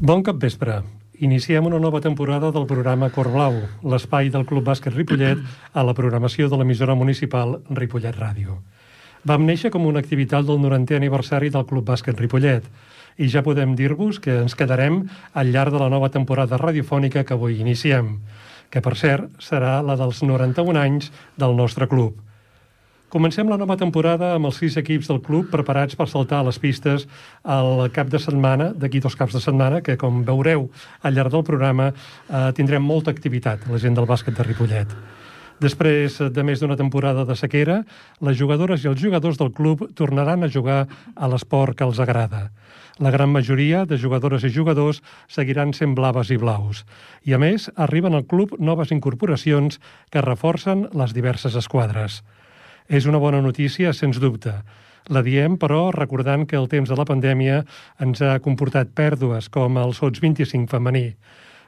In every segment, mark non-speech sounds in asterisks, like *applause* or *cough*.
Bon cap vespre. Iniciem una nova temporada del programa Cor Blau, l'espai del Club Bàsquet Ripollet a la programació de l'emissora municipal Ripollet Ràdio. Vam néixer com una activitat del 90è aniversari del Club Bàsquet Ripollet i ja podem dir-vos que ens quedarem al llarg de la nova temporada radiofònica que avui iniciem, que per cert serà la dels 91 anys del nostre club. Comencem la nova temporada amb els sis equips del club preparats per saltar a les pistes al cap de setmana, d'aquí dos caps de setmana, que com veureu al llarg del programa eh, tindrem molta activitat, la gent del bàsquet de Ripollet. Després de més d'una temporada de sequera, les jugadores i els jugadors del club tornaran a jugar a l'esport que els agrada. La gran majoria de jugadores i jugadors seguiran sent blaves i blaus. I, a més, arriben al club noves incorporacions que reforcen les diverses esquadres. És una bona notícia, sens dubte. La diem, però, recordant que el temps de la pandèmia ens ha comportat pèrdues, com el Sots 25 femení.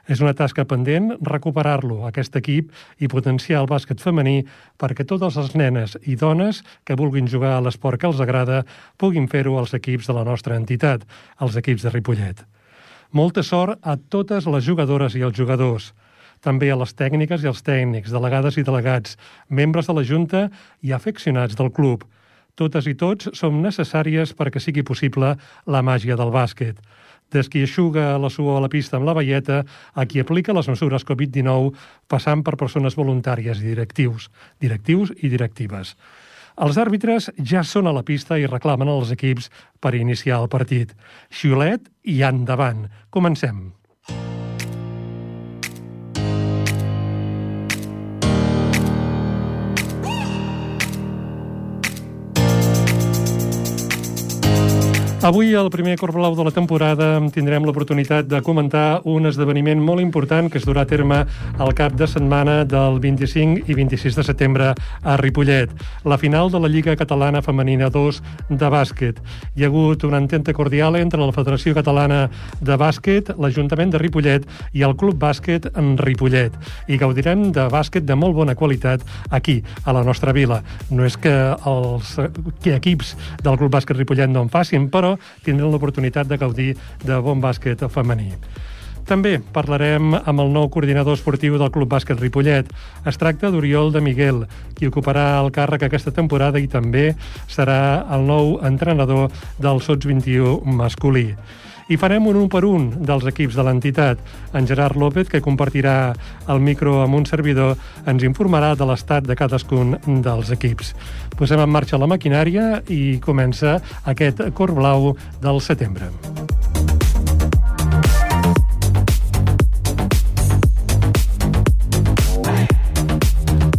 És una tasca pendent recuperar-lo, aquest equip, i potenciar el bàsquet femení perquè totes les nenes i dones que vulguin jugar a l'esport que els agrada puguin fer-ho als equips de la nostra entitat, els equips de Ripollet. Molta sort a totes les jugadores i els jugadors també a les tècniques i als tècnics, delegades i delegats, membres de la Junta i afeccionats del club. Totes i tots som necessàries perquè sigui possible la màgia del bàsquet. Des qui aixuga la suor a la pista amb la veieta a qui aplica les mesures Covid-19 passant per persones voluntàries i directius, directius i directives. Els àrbitres ja són a la pista i reclamen als equips per iniciar el partit. Xiulet i endavant. Comencem. Avui, al primer Cor Blau de la temporada, tindrem l'oportunitat de comentar un esdeveniment molt important que es durà a terme al cap de setmana del 25 i 26 de setembre a Ripollet, la final de la Lliga Catalana Femenina 2 de bàsquet. Hi ha hagut una ententa cordial entre la Federació Catalana de Bàsquet, l'Ajuntament de Ripollet i el Club Bàsquet en Ripollet. I gaudirem de bàsquet de molt bona qualitat aquí, a la nostra vila. No és que els equips del Club Bàsquet Ripollet no en facin, però tindrem l'oportunitat de gaudir de bon bàsquet femení. També parlarem amb el nou coordinador esportiu del Club Bàsquet Ripollet. Es tracta d'Oriol de Miguel, qui ocuparà el càrrec aquesta temporada i també serà el nou entrenador del Sots 21 masculí. I farem un un per un dels equips de l'entitat. En Gerard López, que compartirà el micro amb un servidor, ens informarà de l'estat de cadascun dels equips. Posem en marxa la maquinària i comença aquest cor blau del setembre.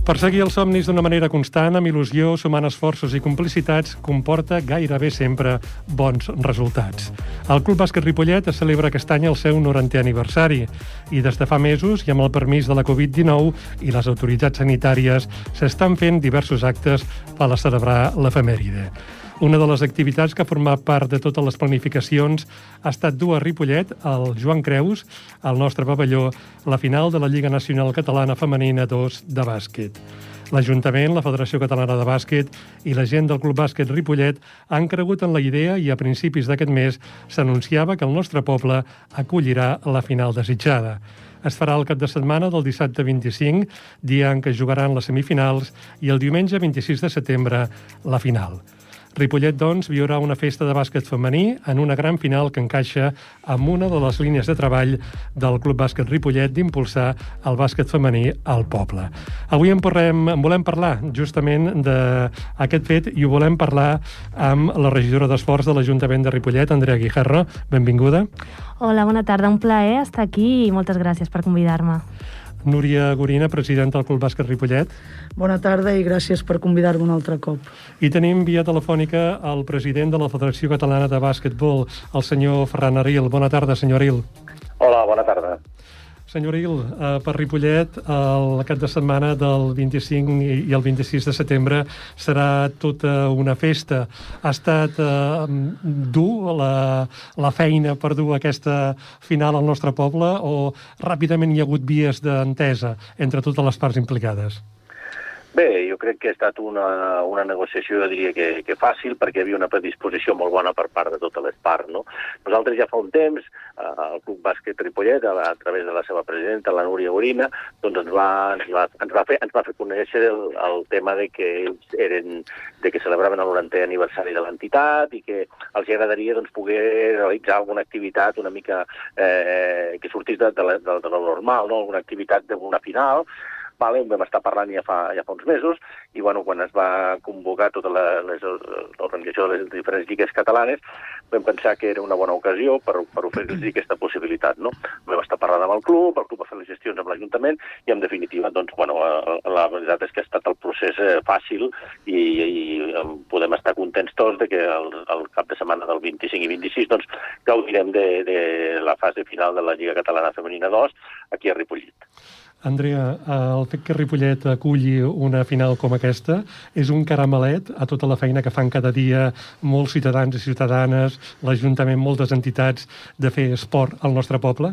Perseguir els somnis d'una manera constant, amb il·lusió, sumant esforços i complicitats, comporta gairebé sempre bons resultats. El Club Bàsquet Ripollet es celebra aquest any el seu 90è aniversari i des de fa mesos, i amb el permís de la Covid-19 i les autoritats sanitàries, s'estan fent diversos actes per celebrar l'efemèride. Una de les activitats que ha format part de totes les planificacions ha estat dur a Ripollet, al Joan Creus, al nostre pavelló, la final de la Lliga Nacional Catalana Femenina 2 de bàsquet. L'Ajuntament, la Federació Catalana de Bàsquet i la gent del Club Bàsquet Ripollet han cregut en la idea i a principis d'aquest mes s'anunciava que el nostre poble acollirà la final desitjada. Es farà el cap de setmana del dissabte 25, dia en què jugaran les semifinals, i el diumenge 26 de setembre la final. Ripollet, doncs, viurà una festa de bàsquet femení en una gran final que encaixa amb una de les línies de treball del Club Bàsquet Ripollet d'impulsar el bàsquet femení al poble. Avui en, parlem, en volem parlar justament d'aquest fet i ho volem parlar amb la regidora d'Esports de l'Ajuntament de Ripollet, Andrea Guijarro. Benvinguda. Hola, bona tarda. Un plaer estar aquí i moltes gràcies per convidar-me. Núria Gorina, presidenta del Club Bàsquet Ripollet. Bona tarda i gràcies per convidar-me un altre cop. I tenim via telefònica el president de la Federació Catalana de Bàsquetbol, el senyor Ferran Aril. Bona tarda, senyor Aril. Hola, bona tarda. Senyor Aril, eh, per Ripollet, el cap de setmana del 25 i el 26 de setembre serà tota una festa. Ha estat eh, dur la, la feina per dur aquesta final al nostre poble o ràpidament hi ha hagut vies d'entesa entre totes les parts implicades? Bé, jo crec que ha estat una, una negociació, jo diria que, que fàcil, perquè hi havia una predisposició molt bona per part de totes les parts. No? Nosaltres ja fa un temps, eh, el Club Bàsquet Ripollet, a, a través de la seva presidenta, la Núria Orina, doncs ens va, ens va, ens va, fer, ens va fer conèixer el, el tema de que ells eren, de que celebraven el 90è aniversari de l'entitat i que els agradaria doncs, poder realitzar alguna activitat una mica eh, que sortís de, de, de, de lo normal, no? alguna activitat d'una final, vale, en vam estar parlant ja fa, ja fa uns mesos, i bueno, quan es va convocar tota l'organització de les diferents lligues catalanes, vam pensar que era una bona ocasió per, per oferir-los aquesta possibilitat. No? Vam estar parlant amb el club, el club va fer les gestions amb l'Ajuntament, i en definitiva, doncs, bueno, eh, la veritat és que ha estat el procés eh, fàcil i, i podem estar contents tots de que el, el cap de setmana del 25 i 26 doncs, gaudirem de, de la fase final de la Lliga Catalana Femenina 2 aquí a Ripollet. Andrea, el fet que Ripollet aculli una final com aquesta és un caramelet a tota la feina que fan cada dia molts ciutadans i ciutadanes, l'Ajuntament, moltes entitats de fer esport al nostre poble?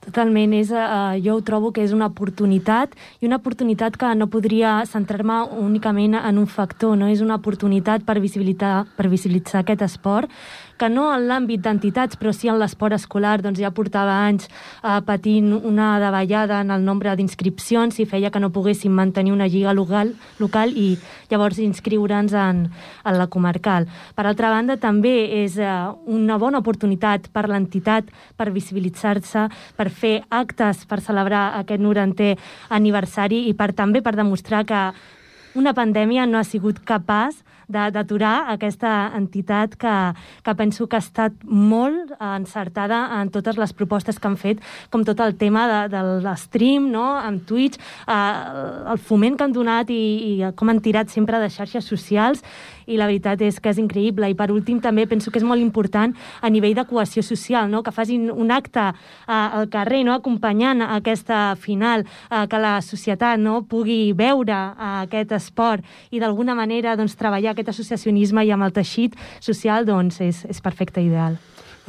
Totalment, és, uh, jo ho trobo que és una oportunitat i una oportunitat que no podria centrar-me únicament en un factor, no? és una oportunitat per visibilitzar, per visibilitzar aquest esport que no en l'àmbit d'entitats, però sí en l'esport escolar, doncs ja portava anys eh, patint una davallada en el nombre d'inscripcions i feia que no poguéssim mantenir una lliga local, local i llavors inscriure'ns en, en la comarcal. Per altra banda, també és eh, una bona oportunitat per l'entitat per visibilitzar-se, per fer actes per celebrar aquest 90è aniversari i per també per demostrar que una pandèmia no ha sigut capaç d'aturar aquesta entitat que, que penso que ha estat molt encertada en totes les propostes que han fet, com tot el tema de, de l'stream, no?, amb Twitch, eh, el foment que han donat i, i com han tirat sempre de xarxes socials i la veritat és que és increïble. I per últim també penso que és molt important a nivell de cohesió social, no? que facin un acte eh, al carrer no? acompanyant aquesta final, eh, que la societat no? pugui veure eh, aquest esport i d'alguna manera doncs, treballar aquest associacionisme i amb el teixit social doncs, és, és perfecte ideal.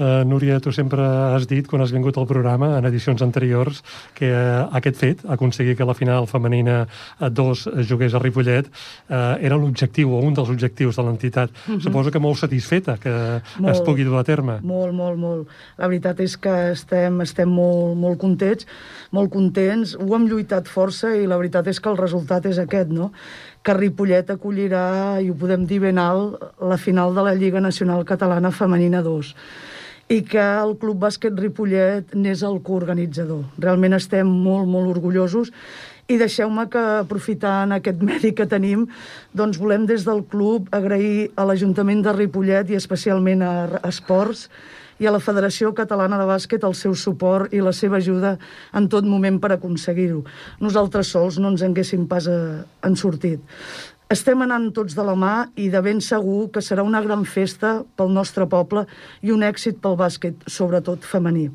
Uh, Núria, tu sempre has dit, quan has vingut al programa, en edicions anteriors, que uh, aquest fet, aconseguir que la final femenina a dos jugués a Ripollet, uh, era l'objectiu, o un dels objectius de l'entitat. Uh mhm. -huh. Suposo que molt satisfeta que molt, es pugui dur a terme. Molt, molt, molt. La veritat és que estem, estem molt, molt contents, molt contents. Ho hem lluitat força i la veritat és que el resultat és aquest, no? que Ripollet acollirà, i ho podem dir ben alt, la final de la Lliga Nacional Catalana Femenina 2 i que el Club Bàsquet Ripollet n'és el coorganitzador. Realment estem molt, molt orgullosos i deixeu-me que, aprofitant aquest *laughs* medi que tenim, doncs volem des del club agrair a l'Ajuntament de Ripollet i especialment a Esports i a la Federació Catalana de Bàsquet el seu suport i la seva ajuda en tot moment per aconseguir-ho. Nosaltres sols no ens haguéssim pas eh, en sortit. Estem anant tots de la mà i de ben segur que serà una gran festa pel nostre poble i un èxit pel bàsquet, sobretot femení.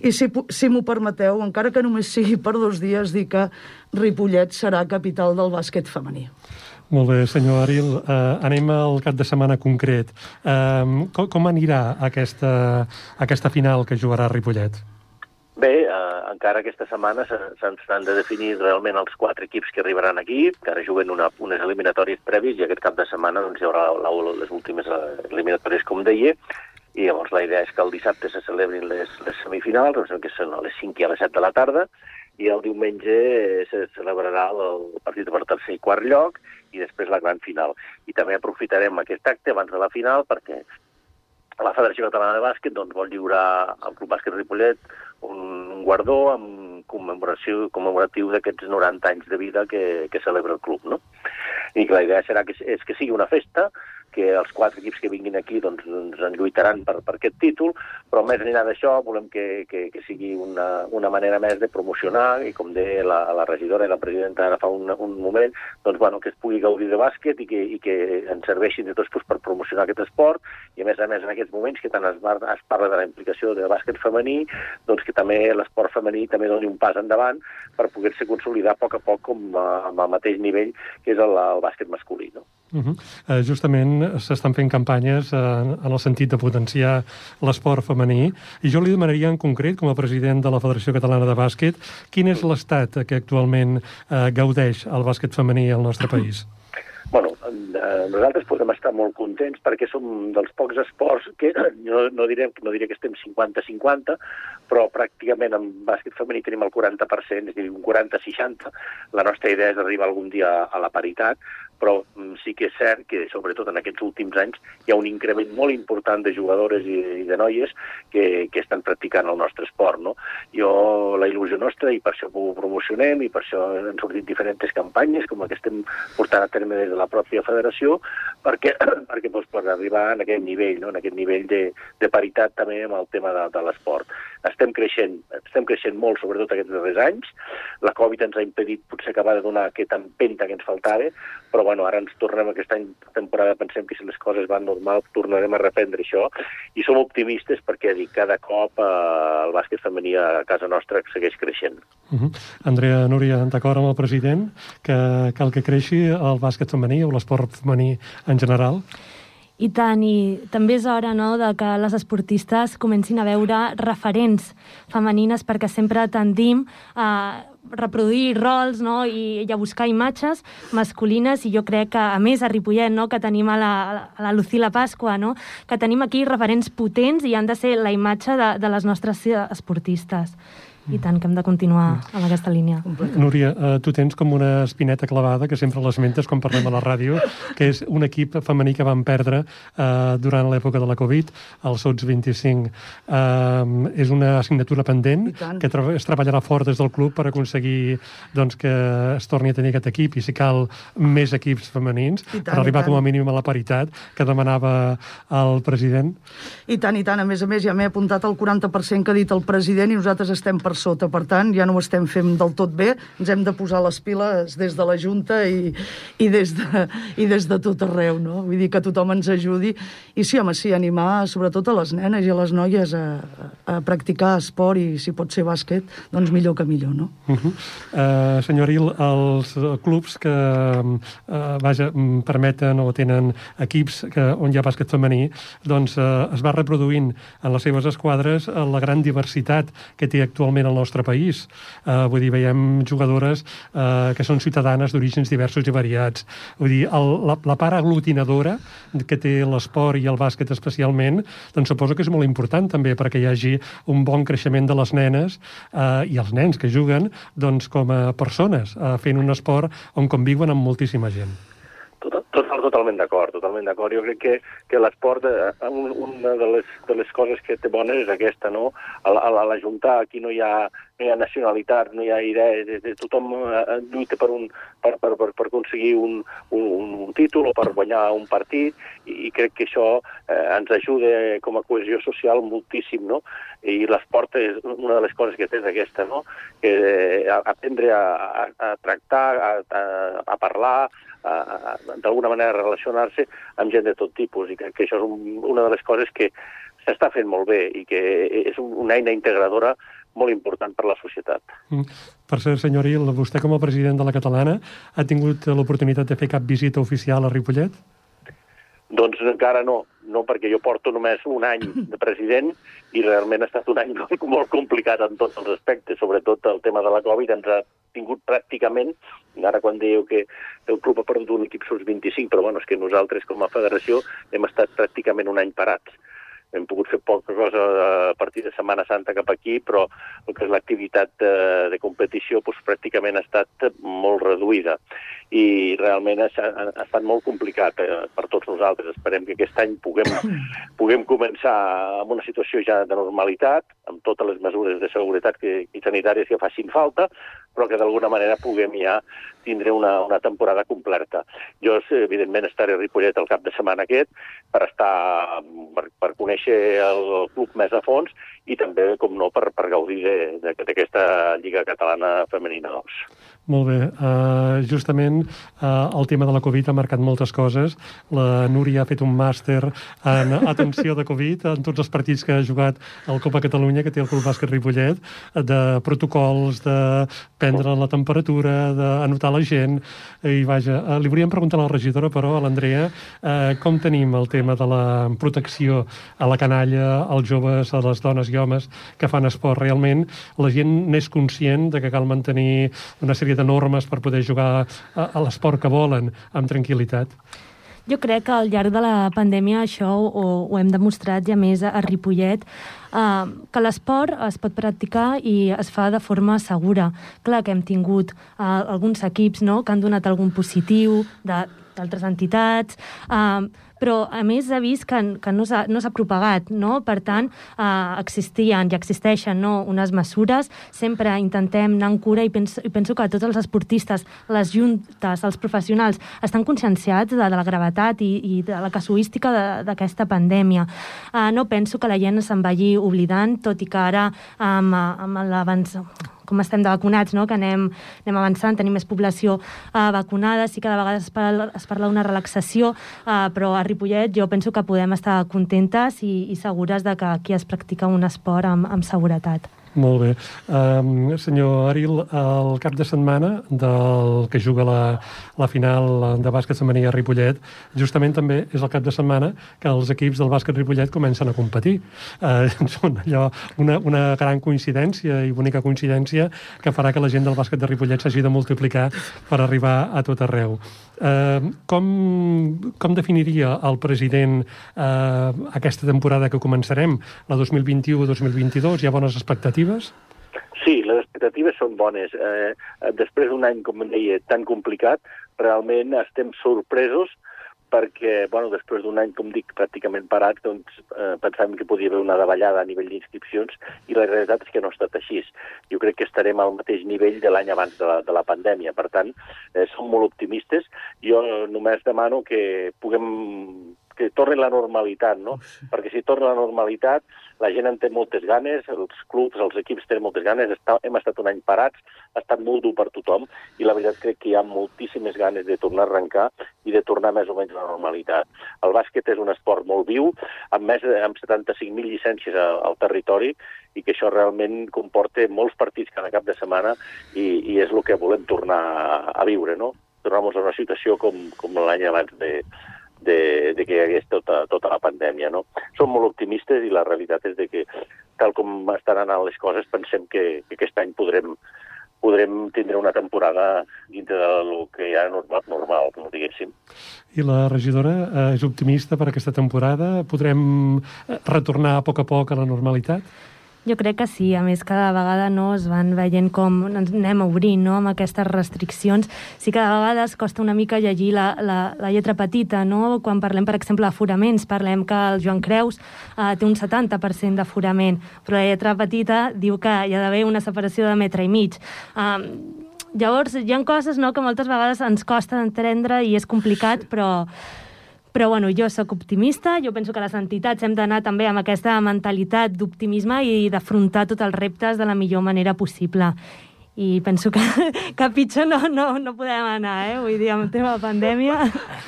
I si, si m'ho permeteu, encara que només sigui per dos dies, dir que Ripollet serà capital del bàsquet femení. Molt bé, senyor Aril. Uh, anem al cap de setmana concret. Uh, com, com anirà aquesta, aquesta final que jugarà Ripollet? Bé, eh, encara aquesta setmana s'han de definir realment els quatre equips que arribaran aquí, que ara juguen una, unes eliminatòries prèvies i aquest cap de setmana doncs, hi haurà la, la, les últimes eh, eliminatòries, com deia, i llavors la idea és que el dissabte se celebrin les, les semifinals, doncs, que són a les 5 i a les 7 de la tarda, i el diumenge se celebrarà el partit per tercer i quart lloc i després la gran final. I també aprofitarem aquest acte abans de la final perquè la Federació Catalana de Bàsquet doncs, vol lliurar al Club Bàsquet Ripollet un guardó amb commemoració commemoratiu d'aquests 90 anys de vida que, que celebra el club. No? I la idea serà que, és que sigui una festa que els quatre equips que vinguin aquí doncs, doncs en lluitaran per, per aquest títol, però més enllà d'això volem que, que, que sigui una, una manera més de promocionar i com deia la, la regidora i la presidenta ara fa un, un moment, doncs, bueno, que es pugui gaudir de bàsquet i que, i que ens serveixin de tots doncs, per promocionar aquest esport i a més a més en aquests moments que tant es, es parla de la implicació de bàsquet femení, doncs que també l'esport femení també doni un pas endavant per poder-se consolidar a poc a poc com a, amb el mateix nivell que és el, el bàsquet masculí. No? Uh -huh. uh, justament s'estan fent campanyes uh, en el sentit de potenciar l'esport femení i jo li demanaria en concret, com a president de la Federació Catalana de Bàsquet, quin és l'estat que actualment uh, gaudeix el bàsquet femení al nostre país? Bueno, eh, nosaltres podem estar molt contents perquè som dels pocs esports que *clears throat* no, no, direm, no diré que estem 50-50, però pràcticament en bàsquet femení tenim el 40%, és a dir, un 40-60. La nostra idea és arribar algun dia a la paritat, però mm, sí que és cert que, sobretot en aquests últims anys, hi ha un increment molt important de jugadores i, de noies que, que estan practicant el nostre esport. No? Jo, la il·lusió nostra, i per això ho promocionem, i per això han sortit diferents campanyes, com la que estem portant a terme des de la pròpia federació, perquè, *clears throat* perquè doncs, per arribar en aquest nivell, no? en aquest nivell de, de paritat també amb el tema de, de l'esport. Estem creixent, estem creixent molt, sobretot aquests darrers anys. La Covid ens ha impedit potser acabar de donar aquesta empenta que ens faltava, però bueno, ara ens tornem aquest any temporada, pensem que si les coses van normal tornarem a reprendre això i som optimistes perquè dic, cada cop eh, el bàsquet femení a casa nostra segueix creixent. Uh -huh. Andrea Núria, d'acord amb el president que cal que creixi el bàsquet femení o l'esport femení en general? I tant, i també és hora no, de que les esportistes comencin a veure referents femenines perquè sempre tendim a reproduir rols no? I, i a buscar imatges masculines i jo crec que, a més, a Ripollet, no? que tenim a la, a la Lucila Pasqua, no? que tenim aquí referents potents i han de ser la imatge de, de les nostres esportistes i tant que hem de continuar amb aquesta línia. Núria, eh, tu tens com una espineta clavada, que sempre l'esmentes quan parlem a la ràdio, que és un equip femení que vam perdre eh, durant l'època de la Covid, el Sots 25. Eh, és una assignatura pendent que es treballarà fort des del club per aconseguir doncs, que es torni a tenir aquest equip i si cal més equips femenins tant, per arribar com a mínim a la paritat que demanava el president. I tant, i tant. A més a més, ja m'he apuntat el 40% que ha dit el president i nosaltres estem per sota. Per tant, ja no ho estem fent del tot bé, ens hem de posar les piles des de la Junta i, i, des, de, i des de tot arreu, no? Vull dir que tothom ens ajudi. I sí, home, sí, animar sobretot a les nenes i a les noies a, a practicar esport i, si pot ser bàsquet, doncs millor que millor, no? Uh -huh. uh, senyor Il, els clubs que, uh, vaja, permeten o tenen equips que, on hi ha bàsquet femení, doncs uh, es va reproduint en les seves esquadres la gran diversitat que té actualment al nostre país. Uh, vull dir, veiem jugadores uh, que són ciutadanes d'orígens diversos i variats. Vull dir, el, la, la part aglutinadora que té l'esport i el bàsquet especialment, doncs suposo que és molt important també perquè hi hagi un bon creixement de les nenes uh, i els nens que juguen doncs, com a persones, uh, fent un esport on conviuen amb moltíssima gent. Tot, tot, totalment d'acord, totalment d'acord. Jo crec que, que l'esport, eh, un, una de les, de les coses que té bones és aquesta, no? A, a, a l'ajuntar, aquí no hi ha, no hi ha nacionalitat, no hi ha idees, de, de, tothom eh, lluita per, un, per, per, per, per aconseguir un, un, un títol o per guanyar un partit, i, i crec que això eh, ens ajuda com a cohesió social moltíssim, no? I l'esport és una de les coses que té aquesta, no? Que, eh, aprendre a, a, a tractar, a, a, a parlar, d'alguna manera relacionar-se amb gent de tot tipus i crec que això és un, una de les coses que s'està fent molt bé i que és una eina integradora molt important per la societat. Mm. Per cert, senyor Il, vostè com a president de la Catalana ha tingut l'oportunitat de fer cap visita oficial a Ripollet? Doncs encara no, no perquè jo porto només un any de president i realment ha estat un any *laughs* molt, molt complicat en tots els aspectes, sobretot el tema de la Covid ens ha tingut pràcticament, ara quan dieu que el club ha perdut un equip sub 25, però bueno, és que nosaltres com a federació hem estat pràcticament un any parats hem pogut fer poca cosa a partir de Setmana Santa cap aquí, però el que és l'activitat de, de competició doncs, pràcticament ha estat molt reduïda i realment ha, ha estat molt complicat eh, per tots nosaltres. Esperem que aquest any puguem, *coughs* puguem començar amb una situació ja de normalitat, amb totes les mesures de seguretat que, i sanitàries que facin falta, però que d'alguna manera puguem ja tindre una, una temporada completa. Jo, evidentment, estaré a Ripollet el cap de setmana aquest per estar per, per conèixer el club més a fons i també, com no, per, per gaudir d'aquesta Lliga Catalana Femenina 2. Molt bé. Uh, justament uh, el tema de la Covid ha marcat moltes coses. La Núria ha fet un màster en atenció de Covid en tots els partits que ha jugat al Copa Catalunya, que té el Club Bàsquet Ripollet, de protocols, de prendre la temperatura, d'anotar la gent. I vaja, uh, li volíem preguntar a la regidora, però, a l'Andrea, uh, com tenim el tema de la protecció a la canalla, als joves, a les dones i homes que fan esport? Realment, la gent n'és conscient de que cal mantenir una sèrie de normes per poder jugar a, a l'esport que volen amb tranquil·litat? Jo crec que al llarg de la pandèmia això ho, ho hem demostrat més a, a Ripollet, eh, que l'esport es pot practicar i es fa de forma segura. Clar que hem tingut eh, alguns equips no, que han donat algun positiu d'altres entitats, eh, però a més ha vist que, que no s'ha no propagat, no? Per tant, eh, existien i existeixen no? unes mesures, sempre intentem anar en cura i penso, i penso que tots els esportistes, les juntes, els professionals, estan conscienciats de, de la gravetat i, i de la casuística d'aquesta pandèmia. Eh, no penso que la gent se'n vagi oblidant, tot i que ara amb, amb l'avanç com estem de vacunats, no? que anem, anem avançant, tenim més població uh, vacunada, sí que de vegades es parla, es parla d'una relaxació, uh, però Ripollet jo penso que podem estar contentes i, i segures de que aquí es practica un esport amb, amb seguretat. Molt bé. Um, senyor Aril, el cap de setmana del que juga la, la final de bàsquet femení a Ripollet, justament també és el cap de setmana que els equips del bàsquet Ripollet comencen a competir. Uh, *laughs* són allò, una, una gran coincidència i bonica coincidència que farà que la gent del bàsquet de Ripollet s'hagi de multiplicar per arribar a tot arreu. Uh, com, com definiria el president uh, aquesta temporada que començarem, la 2021-2022? Hi ha bones expectatives? Sí, les expectatives són bones. Eh, després d'un any, com deia, tan complicat, realment estem sorpresos perquè, bueno, després d'un any, com dic, pràcticament parat, doncs eh, pensàvem que podia haver una davallada a nivell d'inscripcions i la realitat és que no ha estat així. Jo crec que estarem al mateix nivell de l'any abans de la, de la pandèmia. Per tant, eh, som molt optimistes. Jo només demano que puguem que torni la normalitat, no? Perquè si torna la normalitat, la gent en té moltes ganes, els clubs, els equips tenen moltes ganes, està, hem estat un any parats, ha estat molt dur per tothom, i la veritat crec que hi ha moltíssimes ganes de tornar a arrencar i de tornar més o menys a la normalitat. El bàsquet és un esport molt viu, amb més de amb 75.000 llicències al, al territori, i que això realment comporta molts partits cada cap de setmana i, i és el que volem tornar a, a viure, no? Tornar-nos a una situació com, com l'any abans de, de, de que hi hagués tota, tota la pandèmia. No? Som molt optimistes i la realitat és de que, tal com estan anant les coses, pensem que, que aquest any podrem, podrem tindre una temporada dintre del que ja normal, normal com diguéssim. I la regidora eh, és optimista per aquesta temporada? Podrem eh, retornar a poc a poc a la normalitat? Jo crec que sí, a més cada vegada no es van veient com ens anem obrint no, amb aquestes restriccions. Sí que de vegades costa una mica llegir la, la, la lletra petita, no? Quan parlem, per exemple, d'aforaments, parlem que el Joan Creus eh, té un 70% d'aforament, però la lletra petita diu que hi ha d'haver una separació de metre i mig. Um, llavors, hi ha coses no, que moltes vegades ens costa entendre i és complicat, però però bueno, jo sóc optimista, jo penso que les entitats hem d'anar també amb aquesta mentalitat d'optimisme i d'afrontar tots els reptes de la millor manera possible i penso que, *laughs* que pitjor no, no, no podem anar, eh? Vull dir, amb el tema de pandèmia...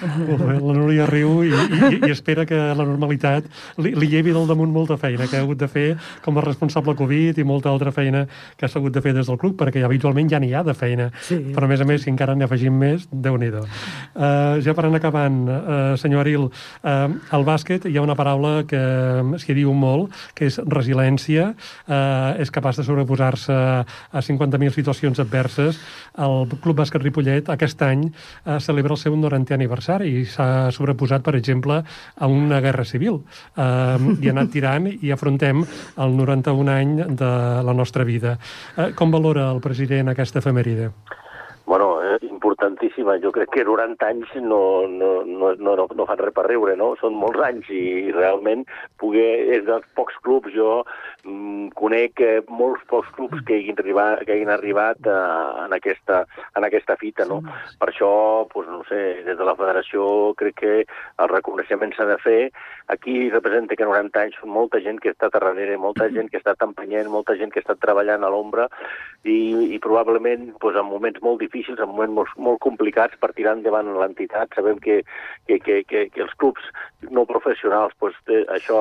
Molt bé, la Núria riu i, i, i espera que la normalitat li, li llevi del damunt molta feina que ha hagut de fer com a responsable Covid i molta altra feina que s'ha hagut de fer des del club, perquè habitualment ja n'hi ha de feina. Sí. Però, a més a més, si encara n'afegim més, déu nhi uh, Ja per anar acabant, uh, senyor Aril, uh, al bàsquet hi ha una paraula que s'hi diu molt, que és resiliència, uh, és capaç de sobreposar-se a 50.000 situacions adverses, el Club Bàsquet Ripollet aquest any eh, celebra el seu 90è aniversari i s'ha sobreposat, per exemple, a una guerra civil. Eh, I ha anat *laughs* tirant i afrontem el 91 any de la nostra vida. Eh, com valora el president aquesta efemèride? Bueno, eh, importantíssima. Jo crec que 90 anys no, no, no, no, no fan res per riure, no? Són molts anys i realment poder... És dels pocs clubs, jo mm, conec eh, molts pocs clubs que hagin arribat, que hagin arribat eh, en, aquesta, en aquesta fita, no? Per això, doncs, no sé, des de la federació crec que el reconeixement s'ha de fer. Aquí representa que 90 anys són molta gent que està a darrere, molta gent que està empenyent, molta gent que està treballant a l'ombra i, i probablement doncs, en moments molt difícils, en moments molt, molt complicats per tirar endavant l'entitat. Sabem que, que, que, que, que els clubs no professionals, doncs, té, això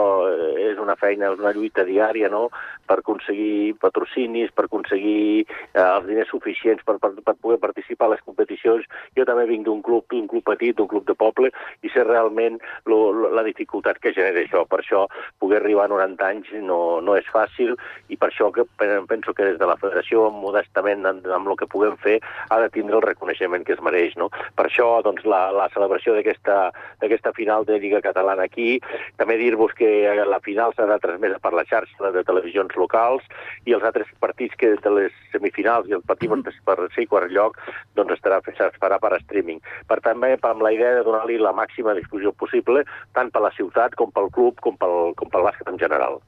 és una feina, és una lluita diària no? per aconseguir patrocinis, per aconseguir eh, els diners suficients per, per, per poder participar a les competicions. Jo també vinc d'un club, d'un club petit, d'un club de poble, i sé realment lo, lo, la dificultat que genera això. Per això poder arribar a 90 anys no, no és fàcil i per això que penso que des de la federació, modestament amb, amb el que puguem fer, ha de tindre el reconeixement que es mereix. No? Per això doncs, la, la celebració d'aquesta final de Lliga Catalana aquí, també dir-vos que la final serà transmesa per la xarxa de televisions locals i els altres partits que de les semifinals i el partit per ser quart lloc doncs estarà, es farà per streaming. Per també amb la idea de donar-li la màxima difusió possible, tant per la ciutat com pel club com pel, com pel bàsquet en general.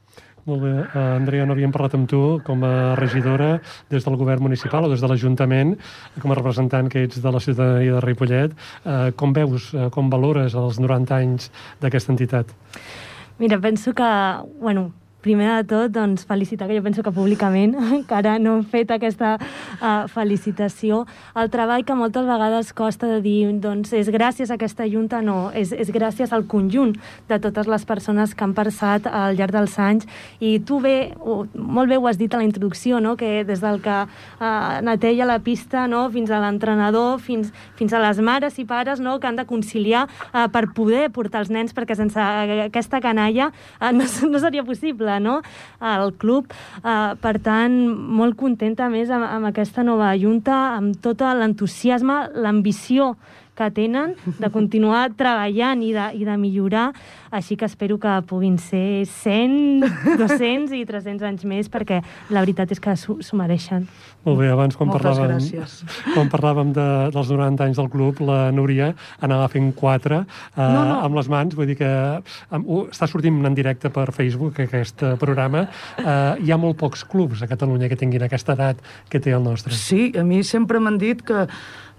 Molt bé. Uh, Andrea, no havíem parlat amb tu com a regidora des del govern municipal o des de l'Ajuntament, com a representant que ets de la ciutadania de Ripollet. Uh, com veus, uh, com valores els 90 anys d'aquesta entitat? Mira, penso que, bueno, primer de tot, doncs, felicitar, que jo penso que públicament *laughs* encara no hem fet aquesta uh, felicitació. El treball que moltes vegades costa de dir, doncs, és gràcies a aquesta Junta, no, és, és gràcies al conjunt de totes les persones que han passat al llarg dels anys. I tu bé, o, molt bé ho has dit a la introducció, no?, que des del que uh, neteja la pista no?, fins a l'entrenador, fins, fins a les mares i pares no?, que han de conciliar uh, per poder portar els nens, perquè sense aquesta canalla uh, no, no seria possible possible no? al club. Uh, per tant, molt contenta més amb, amb aquesta nova junta, amb tot l'entusiasme, l'ambició que tenen de continuar treballant i de, i de millorar, així que espero que puguin ser 100, 200 i 300 anys més, perquè la veritat és que s'ho mereixen. Molt bé, abans quan Moltes parlàvem, gràcies. quan parlàvem de, dels 90 anys del club, la Núria anava fent quatre eh, No, no. amb les mans, vull dir que amb, uh, està sortint en directe per Facebook aquest eh, programa. Eh, hi ha molt pocs clubs a Catalunya que tinguin aquesta edat que té el nostre. Sí, a mi sempre m'han dit que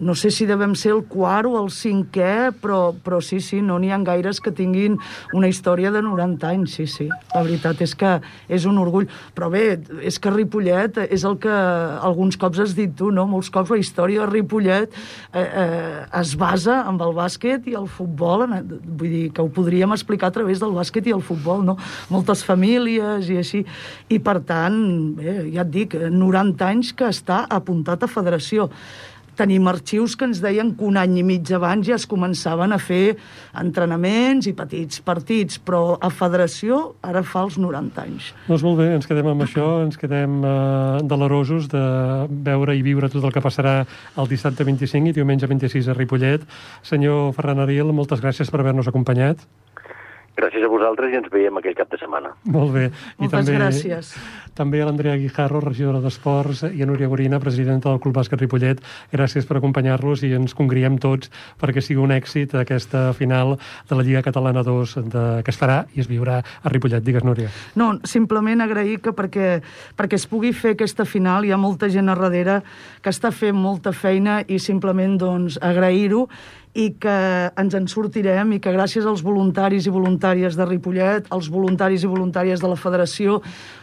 no sé si devem ser el quart o el cinquè, però, però sí, sí, no n'hi ha gaires que tinguin una història de 90 anys, sí, sí. La veritat és que és un orgull. Però bé, és que Ripollet és el que alguns cops has dit tu, no? Molts cops la història de Ripollet eh, eh, es basa amb el bàsquet i el futbol, en- vull dir que ho podríem explicar a través del bàsquet i el futbol, no? Moltes famílies i així. I per tant, bé, ja et dic, 90 anys que està apuntat a federació tenim arxius que ens deien que un any i mig abans ja es començaven a fer entrenaments i petits partits, però a federació ara fa els 90 anys. Doncs molt bé, ens quedem amb això, ens quedem eh, delerosos de veure i viure tot el que passarà el dissabte 25 i diumenge 26 a Ripollet. Senyor Ferran Ariel, moltes gràcies per haver-nos acompanyat. Gràcies a vosaltres i ens veiem aquell cap de setmana. Molt bé. Moltes gràcies. També a l'Andrea Guijarro, regidora d'Esports, i a Núria Gorina, presidenta del Club Bàsquet Ripollet. Gràcies per acompanyar-los i ens congriem tots perquè sigui un èxit aquesta final de la Lliga Catalana 2 de, que es farà i es viurà a Ripollet. Digues, Núria. No, simplement agrair que perquè, perquè es pugui fer aquesta final hi ha molta gent a darrere que està fent molta feina i simplement doncs, agrair-ho i que ens en sortirem i que gràcies als voluntaris i voluntàries de Ripollet, als voluntaris i voluntàries de la federació,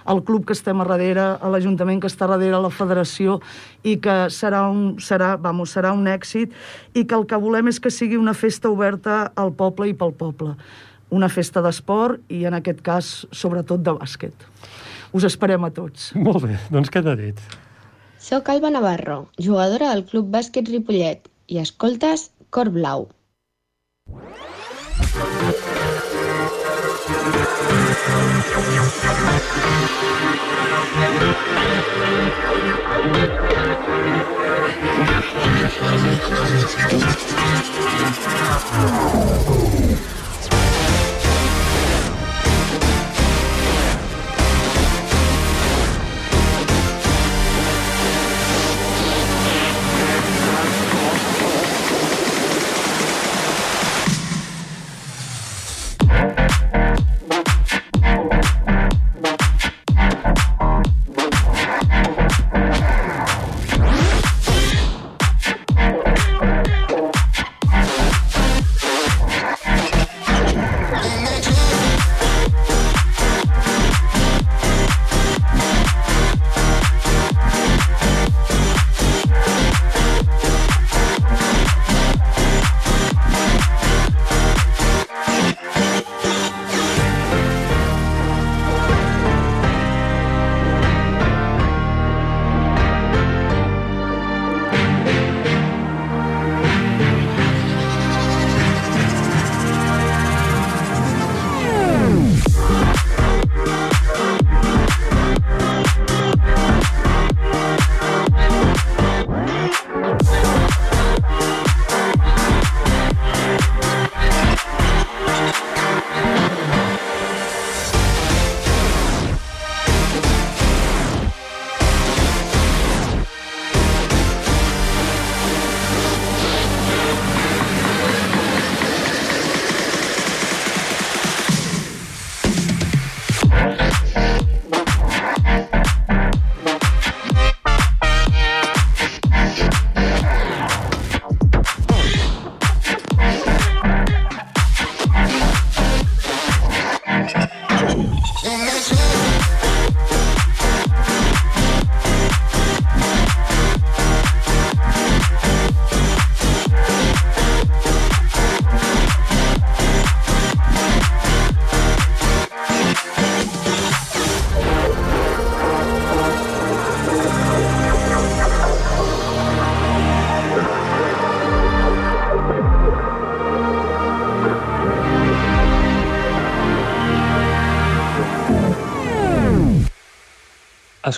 al club que estem a darrere, a l'Ajuntament que està a darrere, a la federació, i que serà un, serà, vamos, serà un èxit i que el que volem és que sigui una festa oberta al poble i pel poble. Una festa d'esport i, en aquest cas, sobretot de bàsquet. Us esperem a tots. Molt bé, doncs queda dit. Soc Alba Navarro, jugadora del Club Bàsquet Ripollet i escoltes Cor Blau.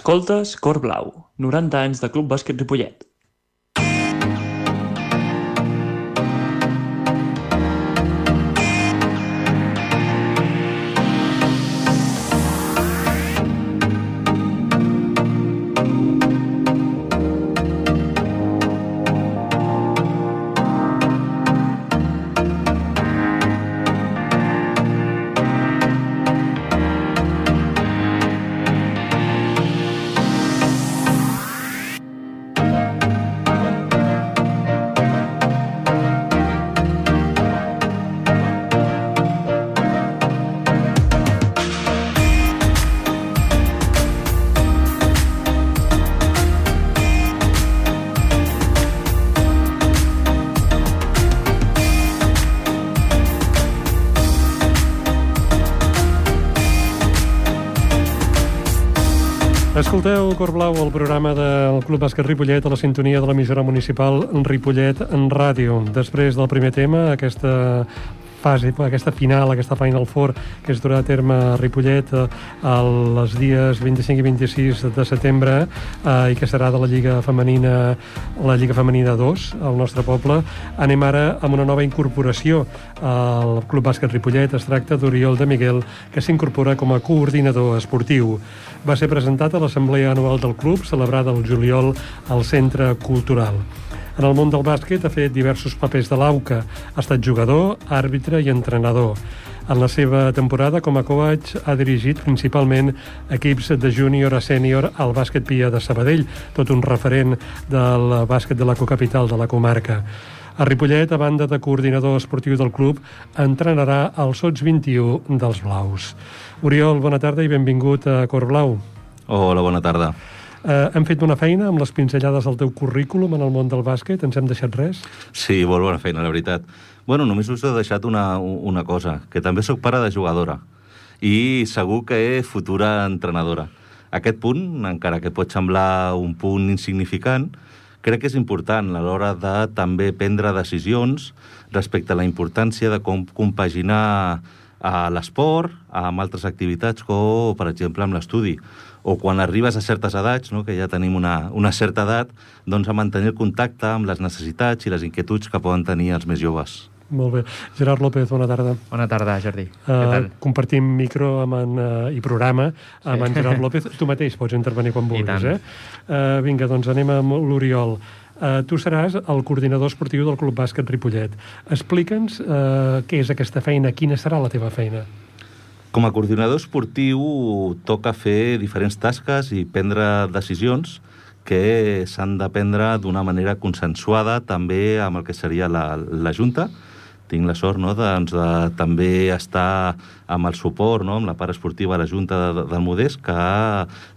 Escoltes Cor Blau, 90 anys de Club Bàsquet Ripollet. Escolteu Cor Blau, el programa del Club Bàsquet Ripollet a la sintonia de l'emissora municipal Ripollet en ràdio. Després del primer tema, aquesta fase, aquesta final, aquesta Final Four que es durà a terme a Ripollet eh, els dies 25 i 26 de setembre eh, i que serà de la Lliga Femenina la Lliga Femenina 2 al nostre poble. Anem ara amb una nova incorporació al Club Bàsquet Ripollet. Es tracta d'Oriol de Miguel, que s'incorpora com a coordinador esportiu. Va ser presentat a l'Assemblea Anual del Club, celebrada el juliol al Centre Cultural. En el món del bàsquet ha fet diversos papers de l'AUCA. Ha estat jugador, àrbitre i entrenador. En la seva temporada com a coach ha dirigit principalment equips de júnior a sènior al bàsquet Pia de Sabadell, tot un referent del bàsquet de la cocapital de la comarca. A Ripollet, a banda de coordinador esportiu del club, entrenarà el Sots 21 dels Blaus. Oriol, bona tarda i benvingut a Cor Blau. Hola, bona tarda. Eh, hem fet una feina amb les pinzellades del teu currículum en el món del bàsquet. Ens hem deixat res? Sí, molt bona feina, la veritat. Bueno, només us he deixat una, una cosa, que també sóc pare de jugadora i segur que és futura entrenadora. Aquest punt, encara que pot semblar un punt insignificant, crec que és important a l'hora de també prendre decisions respecte a la importància de com compaginar a l'esport amb altres activitats com, per exemple, amb l'estudi o quan arribes a certes edats, no, que ja tenim una, una certa edat, doncs a mantenir el contacte amb les necessitats i les inquietuds que poden tenir els més joves. Molt bé. Gerard López, bona tarda. Bona tarda, Jordi. Uh, Què tal? Compartim micro amb en, uh, i programa amb sí. en Gerard *laughs* López. Tu mateix pots intervenir quan vulguis, eh? Uh, vinga, doncs anem amb l'Oriol. Uh, tu seràs el coordinador esportiu del Club Bàsquet Ripollet. Explica'ns uh, què és aquesta feina, quina serà la teva feina. Com a coordinador esportiu toca fer diferents tasques i prendre decisions que s'han de prendre d'una manera consensuada també amb el que seria la, la Junta. Tinc la sort no, de, doncs, de també estar amb el suport, no, amb la part esportiva de la Junta de, del Modest, que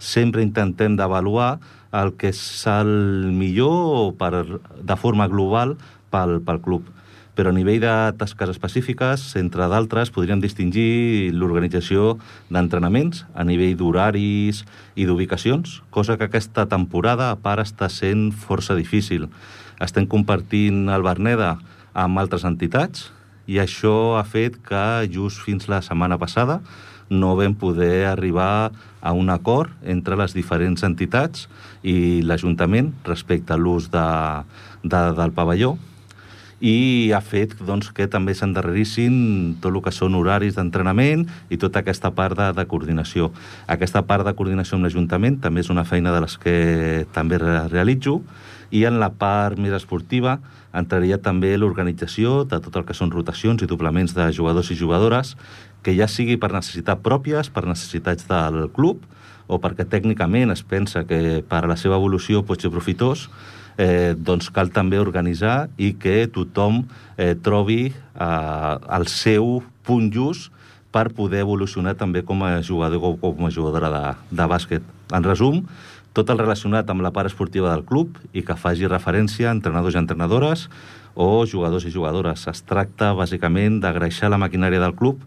sempre intentem d'avaluar el que és el millor per, de forma global pel, pel club però a nivell de tasques específiques, entre d'altres, podríem distingir l'organització d'entrenaments a nivell d'horaris i d'ubicacions, cosa que aquesta temporada, a part, està sent força difícil. Estem compartint el Berneda amb altres entitats i això ha fet que just fins la setmana passada no vam poder arribar a un acord entre les diferents entitats i l'Ajuntament respecte a l'ús de, de, del pavelló i ha fet doncs, que també s'endarrerissin tot el que són horaris d'entrenament i tota aquesta part de, de coordinació. Aquesta part de coordinació amb l'Ajuntament també és una feina de les que també realitzo i en la part més esportiva entraria també l'organització de tot el que són rotacions i doblaments de jugadors i jugadores, que ja sigui per necessitats pròpies, per necessitats del club, o perquè tècnicament es pensa que per a la seva evolució pot ser profitós, eh, doncs cal també organitzar i que tothom eh, trobi eh, el seu punt just per poder evolucionar també com a jugador o com a jugadora de, de bàsquet. En resum, tot el relacionat amb la part esportiva del club i que faci referència a entrenadors i entrenadores o jugadors i jugadores. Es tracta, bàsicament, d'agreixar la maquinària del club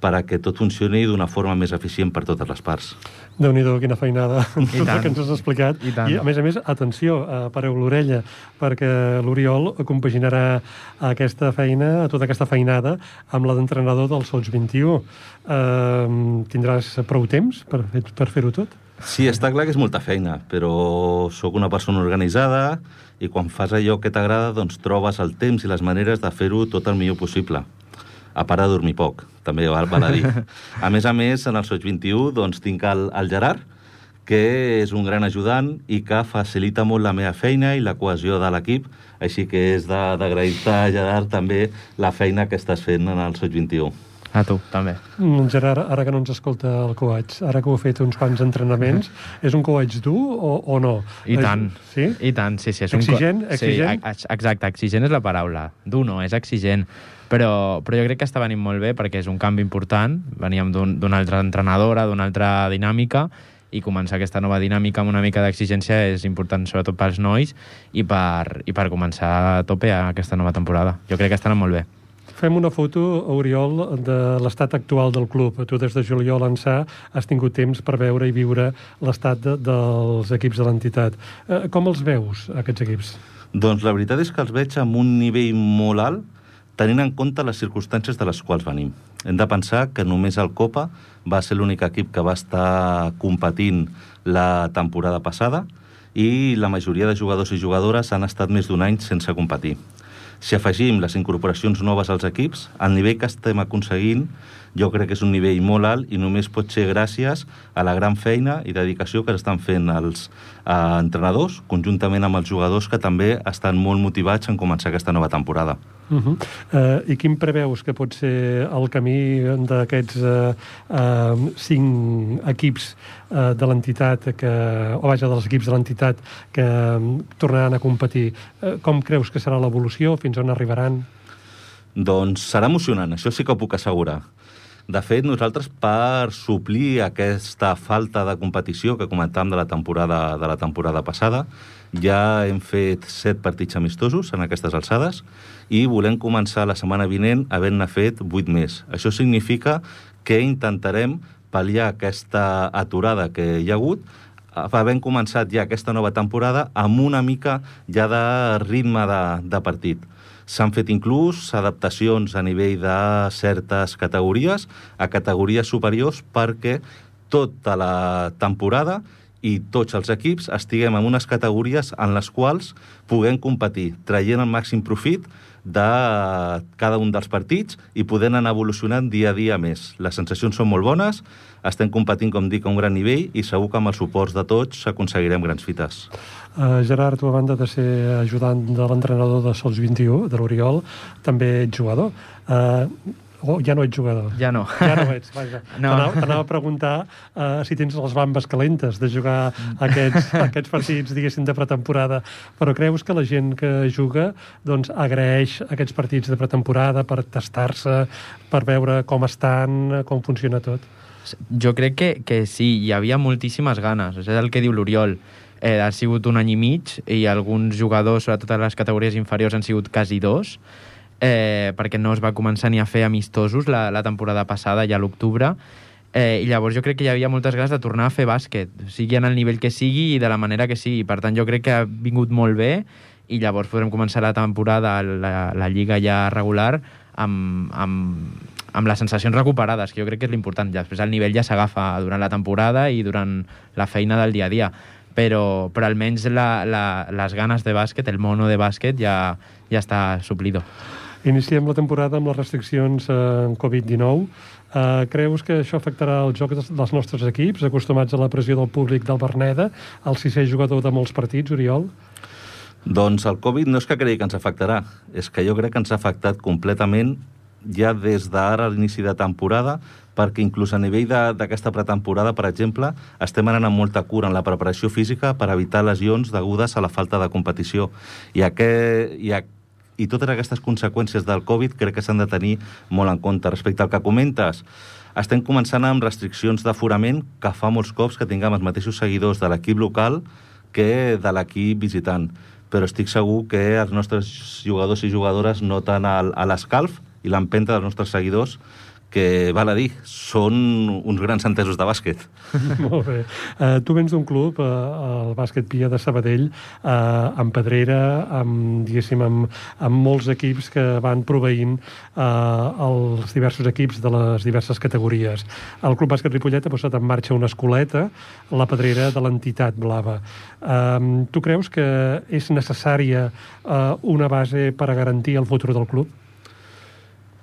per a que tot funcioni d'una forma més eficient per totes les parts déu nhi quina feinada, *laughs* tot el que ens has explicat. I, I, a més a més, atenció, eh, pareu l'orella, perquè l'Oriol compaginarà aquesta feina, tota aquesta feinada, amb la d'entrenador del Sots 21. Eh, tindràs prou temps per, per fer-ho tot? Sí, està clar que és molta feina, però sóc una persona organitzada i quan fas allò que t'agrada, doncs trobes el temps i les maneres de fer-ho tot el millor possible. A part de dormir poc, també val, val a dir. A més a més, en el Soig 21 doncs, tinc el, el Gerard, que és un gran ajudant i que facilita molt la meva feina i la cohesió de l'equip, així que és d'agrair-te, Gerard, també la feina que estàs fent en el Soig 21. A tu, també. Mm, Gerard, ara que no ens escolta el coach, ara que ho ha fet uns quants entrenaments, és un coach dur o, o no? I tant. Sí? I tant, sí, sí. És Exigent? Un... co- Exigent? Sí, ex- exacte, exigent és la paraula. Dur no, és exigent. Però, però jo crec que està venint molt bé perquè és un canvi important. Veníem d'un- d'una altra entrenadora, d'una altra dinàmica, i començar aquesta nova dinàmica amb una mica d'exigència és important, sobretot pels nois, i per, i per començar a tope a aquesta nova temporada. Jo crec que estan molt bé. Fem una foto, Oriol, de l'estat actual del club. Tu des de juliol ençà has tingut temps per veure i viure l'estat de, dels equips de l'entitat. Eh, com els veus, aquests equips? Doncs la veritat és que els veig amb un nivell molt alt, tenint en compte les circumstàncies de les quals venim. Hem de pensar que només el Copa va ser l'únic equip que va estar competint la temporada passada i la majoria de jugadors i jugadores han estat més d'un any sense competir. Si afegim les incorporacions noves als equips, el nivell que estem aconseguint jo crec que és un nivell molt alt i només pot ser gràcies a la gran feina i dedicació que estan fent els eh, entrenadors, conjuntament amb els jugadors que també estan molt motivats en començar aquesta nova temporada. Uh -huh. uh, I quin preveus que pot ser el camí d'aquests uh, uh, cinc equips uh, de l'entitat, que, o vaja, dels equips de l'entitat que um, tornaran a competir? Uh, com creus que serà l'evolució? Fins on arribaran? Doncs serà emocionant, això sí que ho puc assegurar. De fet, nosaltres, per suplir aquesta falta de competició que comentàvem de la temporada, de la temporada passada, ja hem fet set partits amistosos en aquestes alçades i volem començar la setmana vinent havent-ne fet vuit més. Això significa que intentarem pal·liar aquesta aturada que hi ha hagut havent començat ja aquesta nova temporada amb una mica ja de ritme de, de partit. S'han fet inclús adaptacions a nivell de certes categories a categories superiors perquè tota la temporada i tots els equips estiguem en unes categories en les quals puguem competir, traient el màxim profit de cada un dels partits i podent anar evolucionant dia a dia més. Les sensacions són molt bones, estem competint, com dic, a un gran nivell i segur que amb els suports de tots aconseguirem grans fites. Uh, Gerard, tu a banda de ser ajudant de l'entrenador de Sols 21, de l'Oriol, també ets jugador. Uh, oh, ja no ets jugador. Ja no. *laughs* Ja no ets, vaja. No. T'anava a preguntar uh, si tens les bambes calentes de jugar aquests, *laughs* aquests partits, diguéssim, de pretemporada, però creus que la gent que juga doncs, agraeix aquests partits de pretemporada per tastar-se, per veure com estan, com funciona tot? Jo crec que, que sí, hi havia moltíssimes ganes. És el que diu l'Oriol. Eh, ha sigut un any i mig i alguns jugadors, sobretot a les categories inferiors, han sigut quasi dos, eh, perquè no es va començar ni a fer amistosos la, la temporada passada, ja a l'octubre, eh, i llavors jo crec que hi havia moltes ganes de tornar a fer bàsquet, sigui en el nivell que sigui i de la manera que sigui. Per tant, jo crec que ha vingut molt bé i llavors podrem començar la temporada, la, la lliga ja regular, amb, amb, amb les sensacions recuperades, que jo crec que és l'important. Després el nivell ja s'agafa durant la temporada i durant la feina del dia a dia. Però, però almenys la, la, les ganes de bàsquet, el mono de bàsquet, ja, ja està suplido. Iniciem la temporada amb les restriccions eh, Covid-19. Eh, creus que això afectarà el joc dels, nostres equips, acostumats a la pressió del públic del Berneda, el sisè jugador de molts partits, Oriol? Doncs el Covid no és que cregui que ens afectarà, és que jo crec que ens ha afectat completament ja des d'ara a l'inici de temporada, perquè inclús a nivell d'aquesta pretemporada, per exemple, estem anant amb molta cura en la preparació física per evitar lesions degudes a la falta de competició. I, aquest, i, a, i totes aquestes conseqüències del Covid crec que s'han de tenir molt en compte. Respecte al que comentes, estem començant amb restriccions d'aforament que fa molts cops que tinguem els mateixos seguidors de l'equip local que de l'equip visitant. Però estic segur que els nostres jugadors i jugadores noten el- l'escalf i l'empenta dels nostres seguidors que, val a dir, són uns grans entesos de bàsquet. *laughs* Molt bé. Uh, tu vens d'un club, uh, el bàsquet Pia de Sabadell, uh, amb Pedrera, amb, diguéssim, amb, amb molts equips que van proveint uh, els diversos equips de les diverses categories. El Club Bàsquet Ripollet ha posat en marxa una escoleta, la Pedrera de l'entitat blava. Uh, tu creus que és necessària uh, una base per a garantir el futur del club?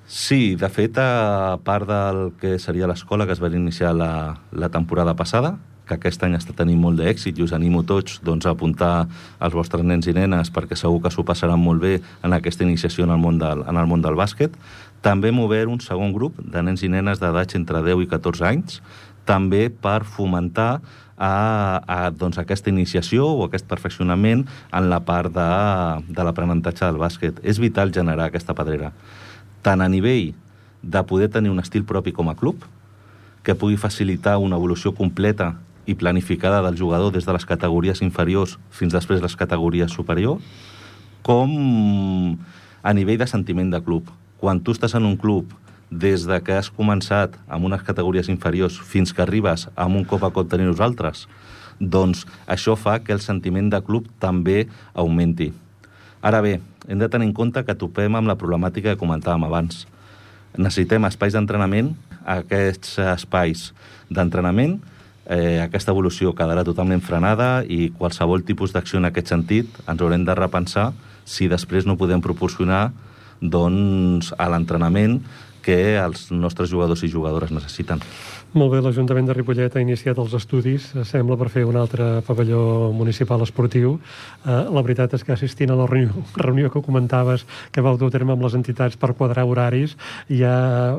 Sí, de fet, a part del que seria l'escola que es va iniciar la, la temporada passada, que aquest any està tenint molt d'èxit i us animo tots doncs, a apuntar els vostres nens i nenes perquè segur que s'ho passaran molt bé en aquesta iniciació en el món del, en el món del bàsquet. També hem obert un segon grup de nens i nenes d'edats entre 10 i 14 anys, també per fomentar a, a doncs, aquesta iniciació o aquest perfeccionament en la part de, de l'aprenentatge del bàsquet. És vital generar aquesta pedrera tant a nivell de poder tenir un estil propi com a club, que pugui facilitar una evolució completa i planificada del jugador des de les categories inferiors fins després les categories superiors, com a nivell de sentiment de club. Quan tu estàs en un club des de que has començat amb unes categories inferiors fins que arribes amb un cop a cop tenir nosaltres, doncs això fa que el sentiment de club també augmenti. Ara bé, hem de tenir en compte que topem amb la problemàtica que comentàvem abans. Necessitem espais d'entrenament, aquests espais d'entrenament, eh, aquesta evolució quedarà totalment frenada i qualsevol tipus d'acció en aquest sentit ens haurem de repensar si després no podem proporcionar doncs, a l'entrenament que els nostres jugadors i jugadores necessiten. Molt bé, l'Ajuntament de Ripollet ha iniciat els estudis, sembla, per fer un altre pavelló municipal esportiu. Eh, la veritat és que assistint a la reunió, *laughs* reunió que comentaves que vau dur terme amb les entitats per quadrar horaris, ja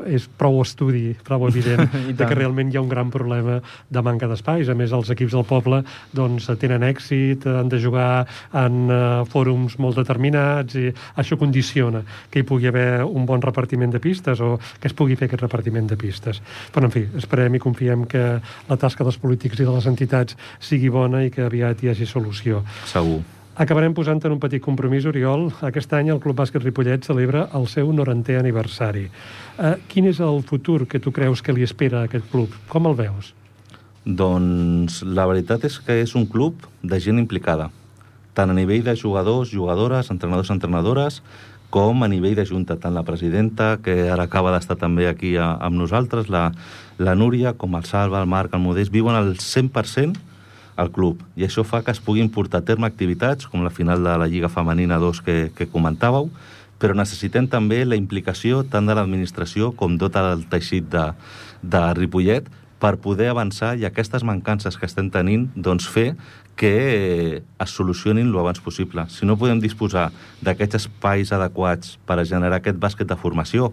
és prou estudi, prou evident, *laughs* de que realment hi ha un gran problema de manca d'espais. A més, els equips del poble doncs, tenen èxit, han de jugar en uh, fòrums molt determinats i això condiciona que hi pugui haver un bon repartiment de pistes o que es pugui fer aquest repartiment de pistes. Però, en fi, esperem i confiem que la tasca dels polítics i de les entitats sigui bona i que aviat hi hagi solució. Segur. Acabarem posant en un petit compromís, Oriol. Aquest any el Club Bàsquet Ripollet celebra el seu 90è aniversari. Eh, quin és el futur que tu creus que li espera a aquest club? Com el veus? Doncs la veritat és que és un club de gent implicada, tant a nivell de jugadors, jugadores, entrenadors, entrenadores, com a nivell de Junta, tant la presidenta, que ara acaba d'estar també aquí a, amb nosaltres, la, la Núria, com el Salva, el Marc, el Modest, viuen al 100% al club. I això fa que es puguin portar a terme activitats, com la final de la Lliga Femenina 2 que, que comentàveu, però necessitem també la implicació tant de l'administració com tot el teixit de, de Ripollet per poder avançar i aquestes mancances que estem tenint doncs fer que es solucionin lo abans possible. Si no podem disposar d'aquests espais adequats per a generar aquest bàsquet de formació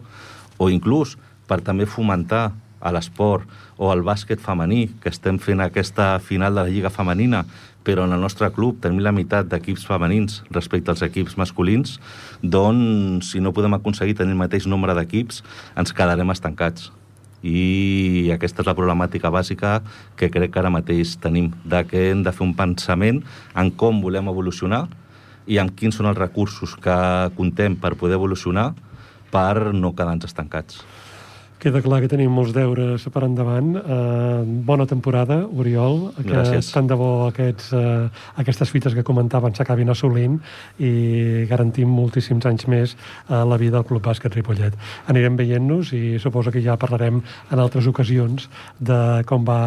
o inclús per també fomentar a l'esport o al bàsquet femení, que estem fent aquesta final de la Lliga Femenina, però en el nostre club tenim la meitat d'equips femenins respecte als equips masculins, doncs si no podem aconseguir tenir el mateix nombre d'equips, ens quedarem estancats i aquesta és la problemàtica bàsica que crec que ara mateix tenim, de que hem de fer un pensament en com volem evolucionar i en quins són els recursos que contem per poder evolucionar per no quedar-nos estancats. Queda clar que tenim molts deures per endavant. Uh, bona temporada, Oriol. Que Gràcies. tant de bo aquests, uh, aquestes fites que comentaven s'acabin assolint i garantim moltíssims anys més uh, la vida del Club Bàsquet Ripollet. Anirem veient-nos i suposo que ja parlarem en altres ocasions de com va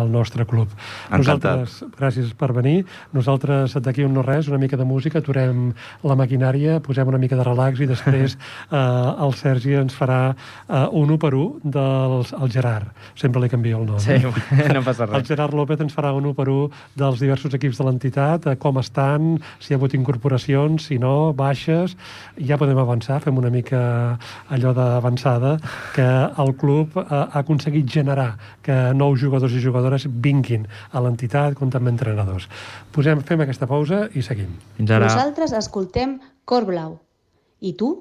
el nostre club. Encantat. Nosaltres, gràcies per venir. Nosaltres, d'aquí un no res, una mica de música, aturem la maquinària, posem una mica de relax i després uh, *laughs* el Sergi ens farà uh, un 1 per 1 dels, el Gerard. Sempre li canvio el nom. Sí, *laughs* eh? no passa El res. Gerard López ens farà un 1 per 1 dels diversos equips de l'entitat, eh, com estan, si hi ha hagut incorporacions, si no, baixes. Ja podem avançar, fem una mica allò d'avançada, que el club eh, ha aconseguit generar que nous jugadors i jugadores vinguin a l'entitat com també entrenadors. Posem, fem aquesta pausa i seguim. Fins ara. Nosaltres escoltem Cor Blau. I tu?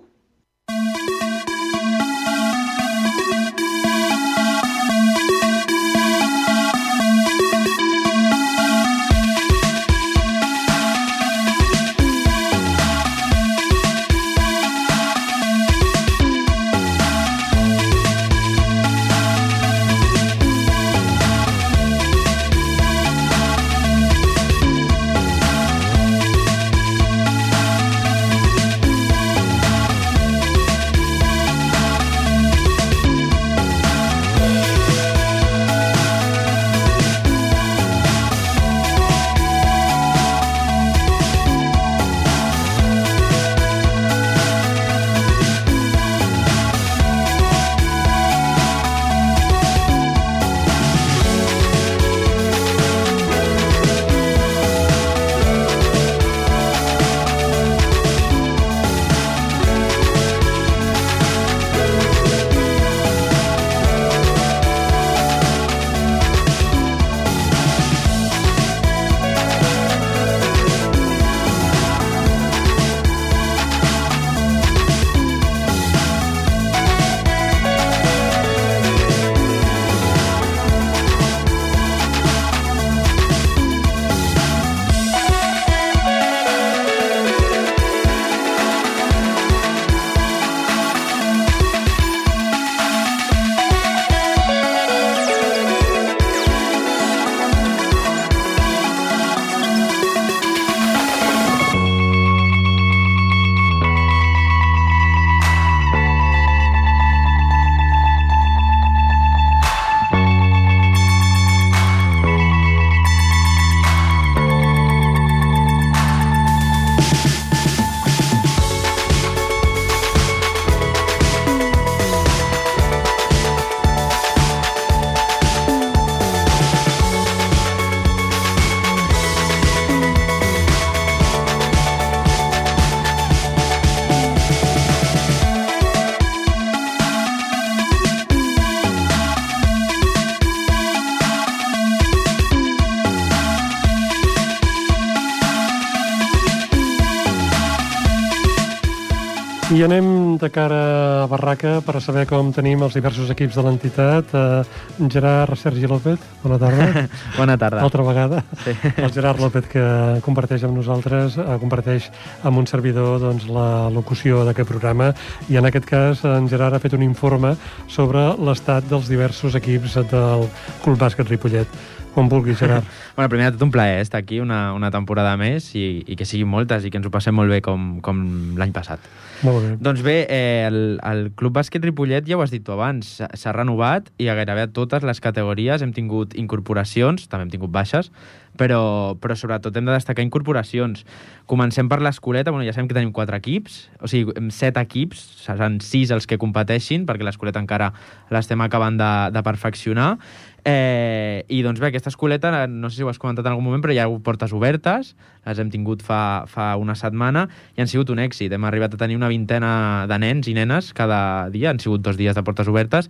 I anem de cara a Barraca per a saber com tenim els diversos equips de l'entitat. Uh, Gerard Sergi López, bona tarda. *laughs* Bona tarda. Altra vegada. Sí. El Gerard López que comparteix amb nosaltres, uh, comparteix amb un servidor doncs, la locució d'aquest programa i en aquest cas en Gerard ha fet un informe sobre l'estat dels diversos equips del Club Bàsquet Ripollet. Quan vulguis, *laughs* Gerard. bueno, primer de tot un plaer estar aquí una, una temporada més i, i que siguin moltes i que ens ho passem molt bé com, com l'any passat. Molt bé. Doncs bé, eh, el, el Club Bàsquet Ripollet, ja ho has dit tu abans, s'ha- renovat i a gairebé a totes les categories hem tingut incorporacions, també hem tingut baixes, però, però sobretot hem de destacar incorporacions. Comencem per l'escoleta, bueno, ja sabem que tenim quatre equips, o sigui, set equips, seran sis els que competeixin, perquè l'escoleta encara l'estem acabant de, de perfeccionar, Eh, I doncs bé, aquesta escoleta, no sé si ho has comentat en algun moment, però ha hagut portes obertes, les hem tingut fa, fa una setmana i han sigut un èxit. Hem arribat a tenir una vintena de nens i nenes cada dia, han sigut dos dies de portes obertes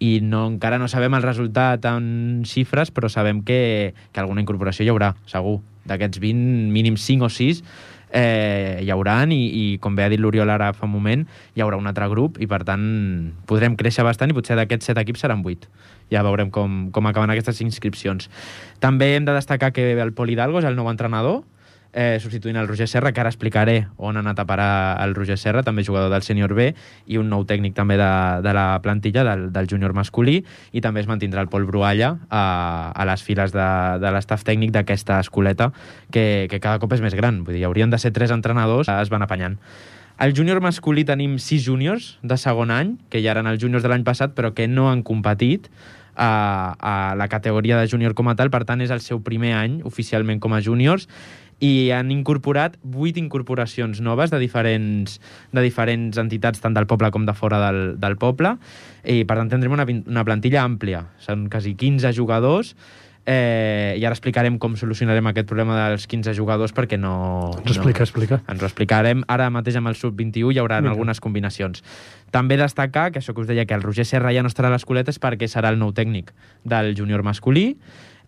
i no, encara no sabem el resultat en xifres, però sabem que, que alguna incorporació hi haurà, segur. D'aquests 20, mínim 5 o 6 eh, hi hauran i, i com bé ha dit l'Oriol ara fa un moment, hi haurà un altre grup i per tant podrem créixer bastant i potser d'aquests 7 equips seran 8 ja veurem com, com acaben aquestes inscripcions. També hem de destacar que el Pol Hidalgo és el nou entrenador, eh, substituint el Roger Serra, que ara explicaré on ha anat a parar el Roger Serra, també jugador del sènior B, i un nou tècnic també de, de la plantilla, del, del júnior masculí, i també es mantindrà el Pol Brualla a, a les files de, de l'estaf tècnic d'aquesta escoleta, que, que cada cop és més gran. Vull dir, haurien de ser tres entrenadors, es van apanyant. Al júnior masculí tenim sis júniors de segon any, que ja eren els júniors de l'any passat, però que no han competit a, a la categoria de júnior com a tal, per tant és el seu primer any oficialment com a júniors i han incorporat vuit incorporacions noves de diferents, de diferents entitats, tant del poble com de fora del, del poble, i per tant tindrem una, una plantilla àmplia. Són quasi 15 jugadors, eh, i ara explicarem com solucionarem aquest problema dels 15 jugadors perquè no... Ens explica, no, explica. ens ho explicarem. Ara mateix amb el sub-21 hi haurà Vinga. algunes combinacions. També destacar que això que us deia, que el Roger Serra ja no estarà a l'escoleta és perquè serà el nou tècnic del júnior masculí.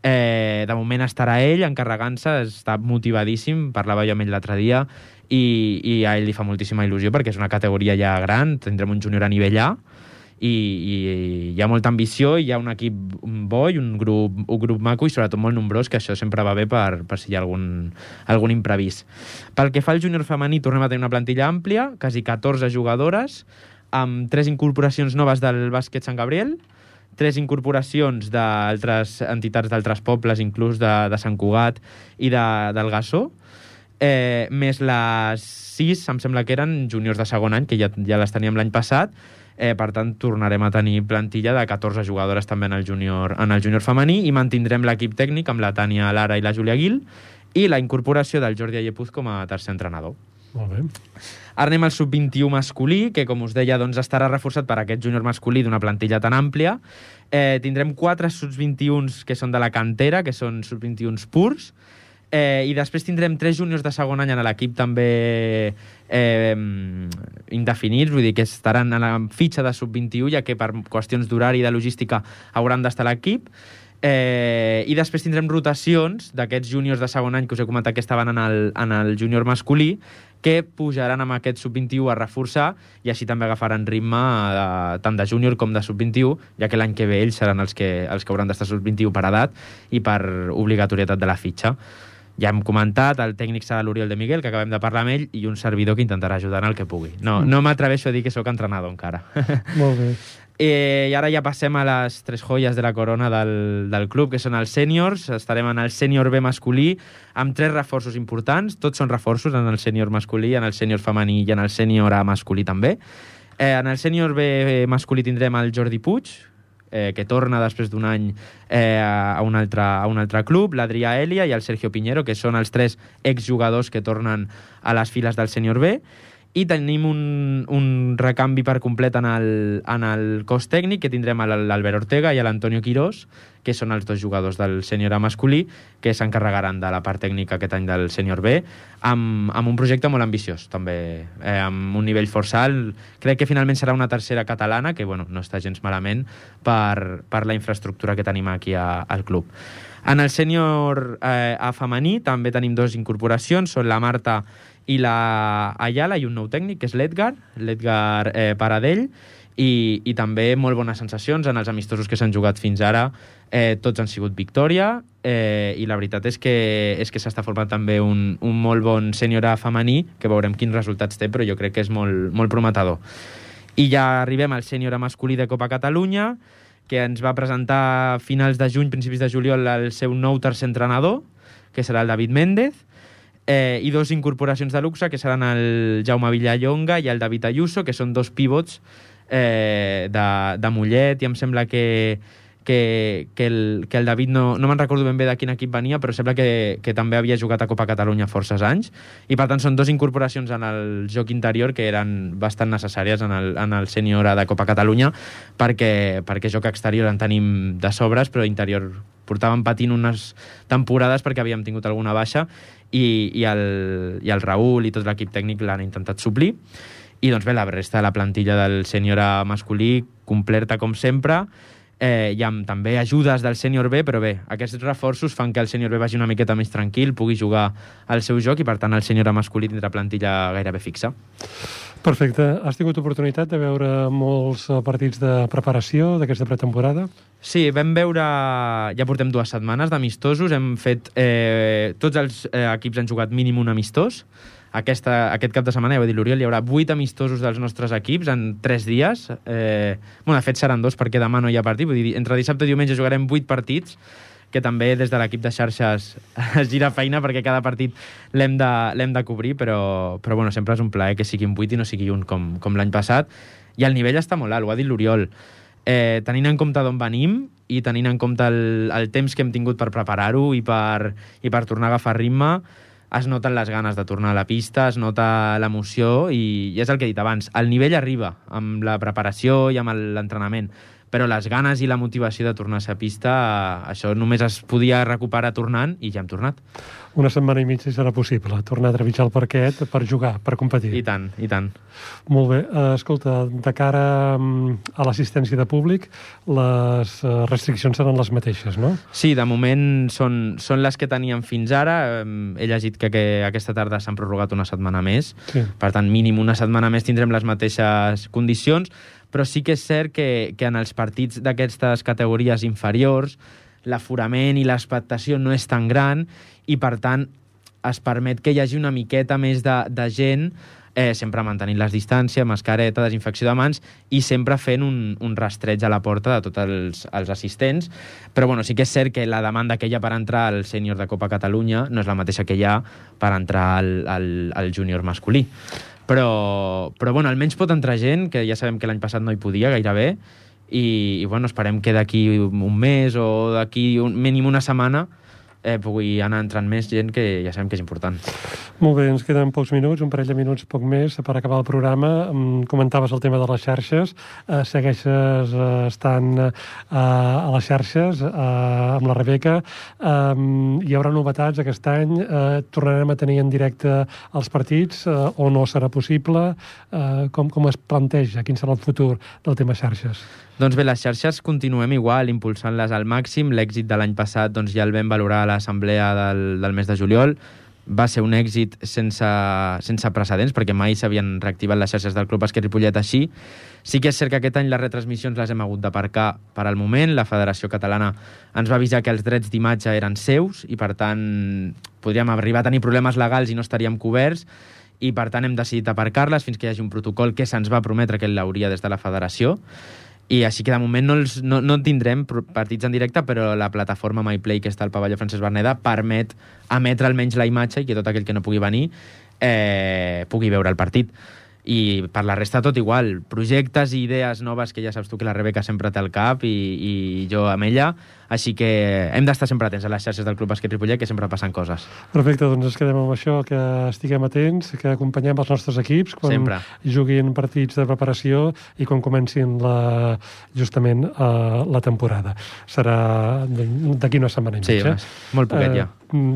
Eh, de moment estarà ell encarregant-se, està motivadíssim, parlava jo amb ell l'altre dia, i, i a ell li fa moltíssima il·lusió perquè és una categoria ja gran, tindrem un júnior a nivell A, i, i hi ha molta ambició, hi ha un equip bo i un grup, un grup maco i sobretot molt nombrós, que això sempre va bé per, per si hi ha algun, algun imprevist. Pel que fa al júnior femení, tornem a tenir una plantilla àmplia, quasi 14 jugadores, amb tres incorporacions noves del bàsquet Sant Gabriel, tres incorporacions d'altres entitats d'altres pobles, inclús de, de Sant Cugat i de, del Gassó, eh, més les sis, em sembla que eren júniors de segon any, que ja, ja les teníem l'any passat, eh, per tant tornarem a tenir plantilla de 14 jugadores també en el júnior, en el júnior femení i mantindrem l'equip tècnic amb la Tània Lara i la Júlia Guil i la incorporació del Jordi Allepuz com a tercer entrenador. Molt bé. Ara anem al sub-21 masculí, que, com us deia, doncs, estarà reforçat per aquest júnior masculí d'una plantilla tan àmplia. Eh, tindrem quatre sub-21s que són de la cantera, que són sub-21s purs, eh, i després tindrem tres júniors de segon any en l'equip també eh, indefinits, vull dir que estaran en la fitxa de sub-21, ja que per qüestions d'horari i de logística hauran d'estar a l'equip. Eh, I després tindrem rotacions d'aquests júniors de segon any que us he comentat que estaven en el, en el júnior masculí, que pujaran amb aquest sub-21 a reforçar i així també agafaran ritme de, tant de júnior com de sub-21, ja que l'any que ve ells seran els que, els que hauran d'estar sub-21 per edat i per obligatorietat de la fitxa. Ja hem comentat, el tècnic serà l'Oriol de Miguel, que acabem de parlar amb ell, i un servidor que intentarà ajudar en el que pugui. No, no m'atreveixo a dir que sóc entrenador encara. Molt bé. Eh, I ara ja passem a les tres joies de la corona del, del club, que són els sèniors. Estarem en el sènior B masculí, amb tres reforços importants. Tots són reforços en el sènior masculí, en el sènior femení i en el sènior A masculí també. Eh, en el sènior B masculí tindrem el Jordi Puig, eh, que torna després d'un any eh, a, un altre, a un altre club, l'Adrià Elia i el Sergio Piñero, que són els tres exjugadors que tornen a les files del sènior B i tenim un, un recanvi per complet en el, en el cos tècnic, que tindrem a l'Albert Ortega i a l'Antonio Quirós, que són els dos jugadors del sènior masculí, que s'encarregaran de la part tècnica aquest any del sènior B, amb, amb un projecte molt ambiciós, també, eh, amb un nivell força alt. Crec que finalment serà una tercera catalana, que bueno, no està gens malament per, per la infraestructura que tenim aquí a, al club. En el sènior eh, a femení també tenim dos incorporacions, són la Marta i la Ayala i un nou tècnic, que és l'Edgar, l'Edgar eh, Paradell, i, i també molt bones sensacions en els amistosos que s'han jugat fins ara. Eh, tots han sigut victòria eh, i la veritat és que és que s'està formant també un, un molt bon sènior a femení, que veurem quins resultats té, però jo crec que és molt, molt prometedor. I ja arribem al sènior a masculí de Copa Catalunya, que ens va presentar a finals de juny, principis de juliol, el seu nou tercer entrenador, que serà el David Méndez, eh, i dos incorporacions de luxe, que seran el Jaume Villallonga i el David Ayuso, que són dos pivots eh, de, de Mollet, i em sembla que, que, que, el, que el David no, no me'n recordo ben bé de quin equip venia, però sembla que, que també havia jugat a Copa Catalunya forces anys, i per tant són dues incorporacions en el joc interior que eren bastant necessàries en el, en el sènior de Copa Catalunya, perquè, perquè joc exterior en tenim de sobres, però interior portàvem patint unes temporades perquè havíem tingut alguna baixa i, i, el, i el Raül i tot l'equip tècnic l'han intentat suplir. I doncs bé, la resta de la plantilla del sènior masculí completa com sempre, eh, hi ha també ajudes del sènior B, però bé, aquests reforços fan que el sènior B vagi una miqueta més tranquil, pugui jugar al seu joc i, per tant, el sènior A masculí tindrà plantilla gairebé fixa. Perfecte. Has tingut oportunitat de veure molts eh, partits de preparació d'aquesta pretemporada? Sí, vam veure... Ja portem dues setmanes d'amistosos. Hem fet... Eh, tots els eh, equips han jugat mínim un amistós. Aquesta, aquest cap de setmana, ja ho va dir l'Oriol, hi haurà vuit amistosos dels nostres equips en tres dies. Eh, bueno, de fet, seran dos perquè demà no hi ha partit. Vull dir, entre dissabte i diumenge jugarem vuit partits que també des de l'equip de xarxes *laughs* es gira feina perquè cada partit l'hem de, de cobrir, però, però bueno, sempre és un plaer que sigui un 8 i no sigui un com, com l'any passat. I el nivell està molt alt, ho ha dit l'Oriol. Eh, tenint en compte d'on venim i tenint en compte el, el temps que hem tingut per preparar-ho i, per, i per tornar a agafar ritme, es noten les ganes de tornar a la pista, es nota l'emoció i, i és el que he dit abans, el nivell arriba amb la preparació i amb l'entrenament, però les ganes i la motivació de tornar a la pista, això només es podia recuperar tornant i ja hem tornat. Una setmana i mitja serà possible, tornar a trepitjar el parquet per jugar, per competir. I tant, i tant. Molt bé. Uh, escolta, de cara mm, a l'assistència de públic, les uh, restriccions seran les mateixes, no? Sí, de moment són, són les que teníem fins ara. He llegit que, que aquesta tarda s'han prorrogat una setmana més. Sí. Per tant, mínim una setmana més tindrem les mateixes condicions, però sí que és cert que, que en els partits d'aquestes categories inferiors l'aforament i l'expectació no és tan gran i, per tant, es permet que hi hagi una miqueta més de, de gent eh, sempre mantenint les distàncies, mascareta, desinfecció de mans i sempre fent un, un rastreig a la porta de tots els, els assistents. Però bueno, sí que és cert que la demanda que hi ha per entrar al sènior de Copa Catalunya no és la mateixa que hi ha per entrar al, al, al júnior masculí. Però, però bueno, almenys pot entrar gent, que ja sabem que l'any passat no hi podia gairebé, i, i bueno, esperem que d'aquí un mes o d'aquí un, mínim una setmana eh, pugui anar entrant més gent que ja sabem que és important. Molt bé, ens queden pocs minuts, un parell de minuts, poc més, per acabar el programa. Mm, Comentaves el tema de les xarxes. Eh, segueixes eh, estant eh, a les xarxes eh, amb la Rebeca. Eh, hi haurà novetats aquest any. Eh, tornarem a tenir en directe els partits eh, o no serà possible? Eh, com, com es planteja? Quin serà el futur del tema xarxes? Doncs bé, les xarxes continuem igual, impulsant-les al màxim. L'èxit de l'any passat doncs, ja el vam valorar a l'assemblea del, del mes de juliol. Va ser un èxit sense, sense precedents, perquè mai s'havien reactivat les xarxes del Club Bàsquet Ripollet així. Sí que és cert que aquest any les retransmissions les hem hagut d'aparcar per al moment. La Federació Catalana ens va avisar que els drets d'imatge eren seus i, per tant, podríem arribar a tenir problemes legals i no estaríem coberts i per tant hem decidit aparcar-les fins que hi hagi un protocol que se'ns va prometre que l'hauria des de la federació i així que de moment no, els, no, no tindrem partits en directe, però la plataforma MyPlay que està al pavelló Francesc Berneda permet emetre almenys la imatge i que tot aquell que no pugui venir eh, pugui veure el partit. I per la resta tot igual, projectes i idees noves que ja saps tu que la Rebeca sempre té al cap i, i jo amb ella, així que hem d'estar sempre atents a les xarxes del Club Bàsquet Ripollet que sempre passen coses. Perfecte, doncs ens quedem amb això, que estiguem atents, que acompanyem els nostres equips quan sempre. juguin partits de preparació i quan comencin la, justament uh, la temporada. Serà d'aquí una setmana i mitja. Sí, molt poquet uh, ja.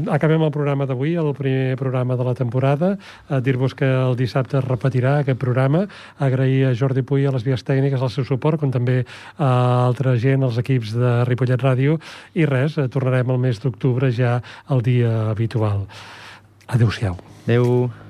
Acabem el programa d'avui, el primer programa de la temporada. A dir-vos que el dissabte es repetirà aquest programa. Agrair a Jordi Puy a les vies tècniques el seu suport, com també a altra gent, als equips de Ripollet Ràdio, ràdio, i res, eh, tornarem al mes d'octubre ja el dia habitual. Adéu-siau. Adéu.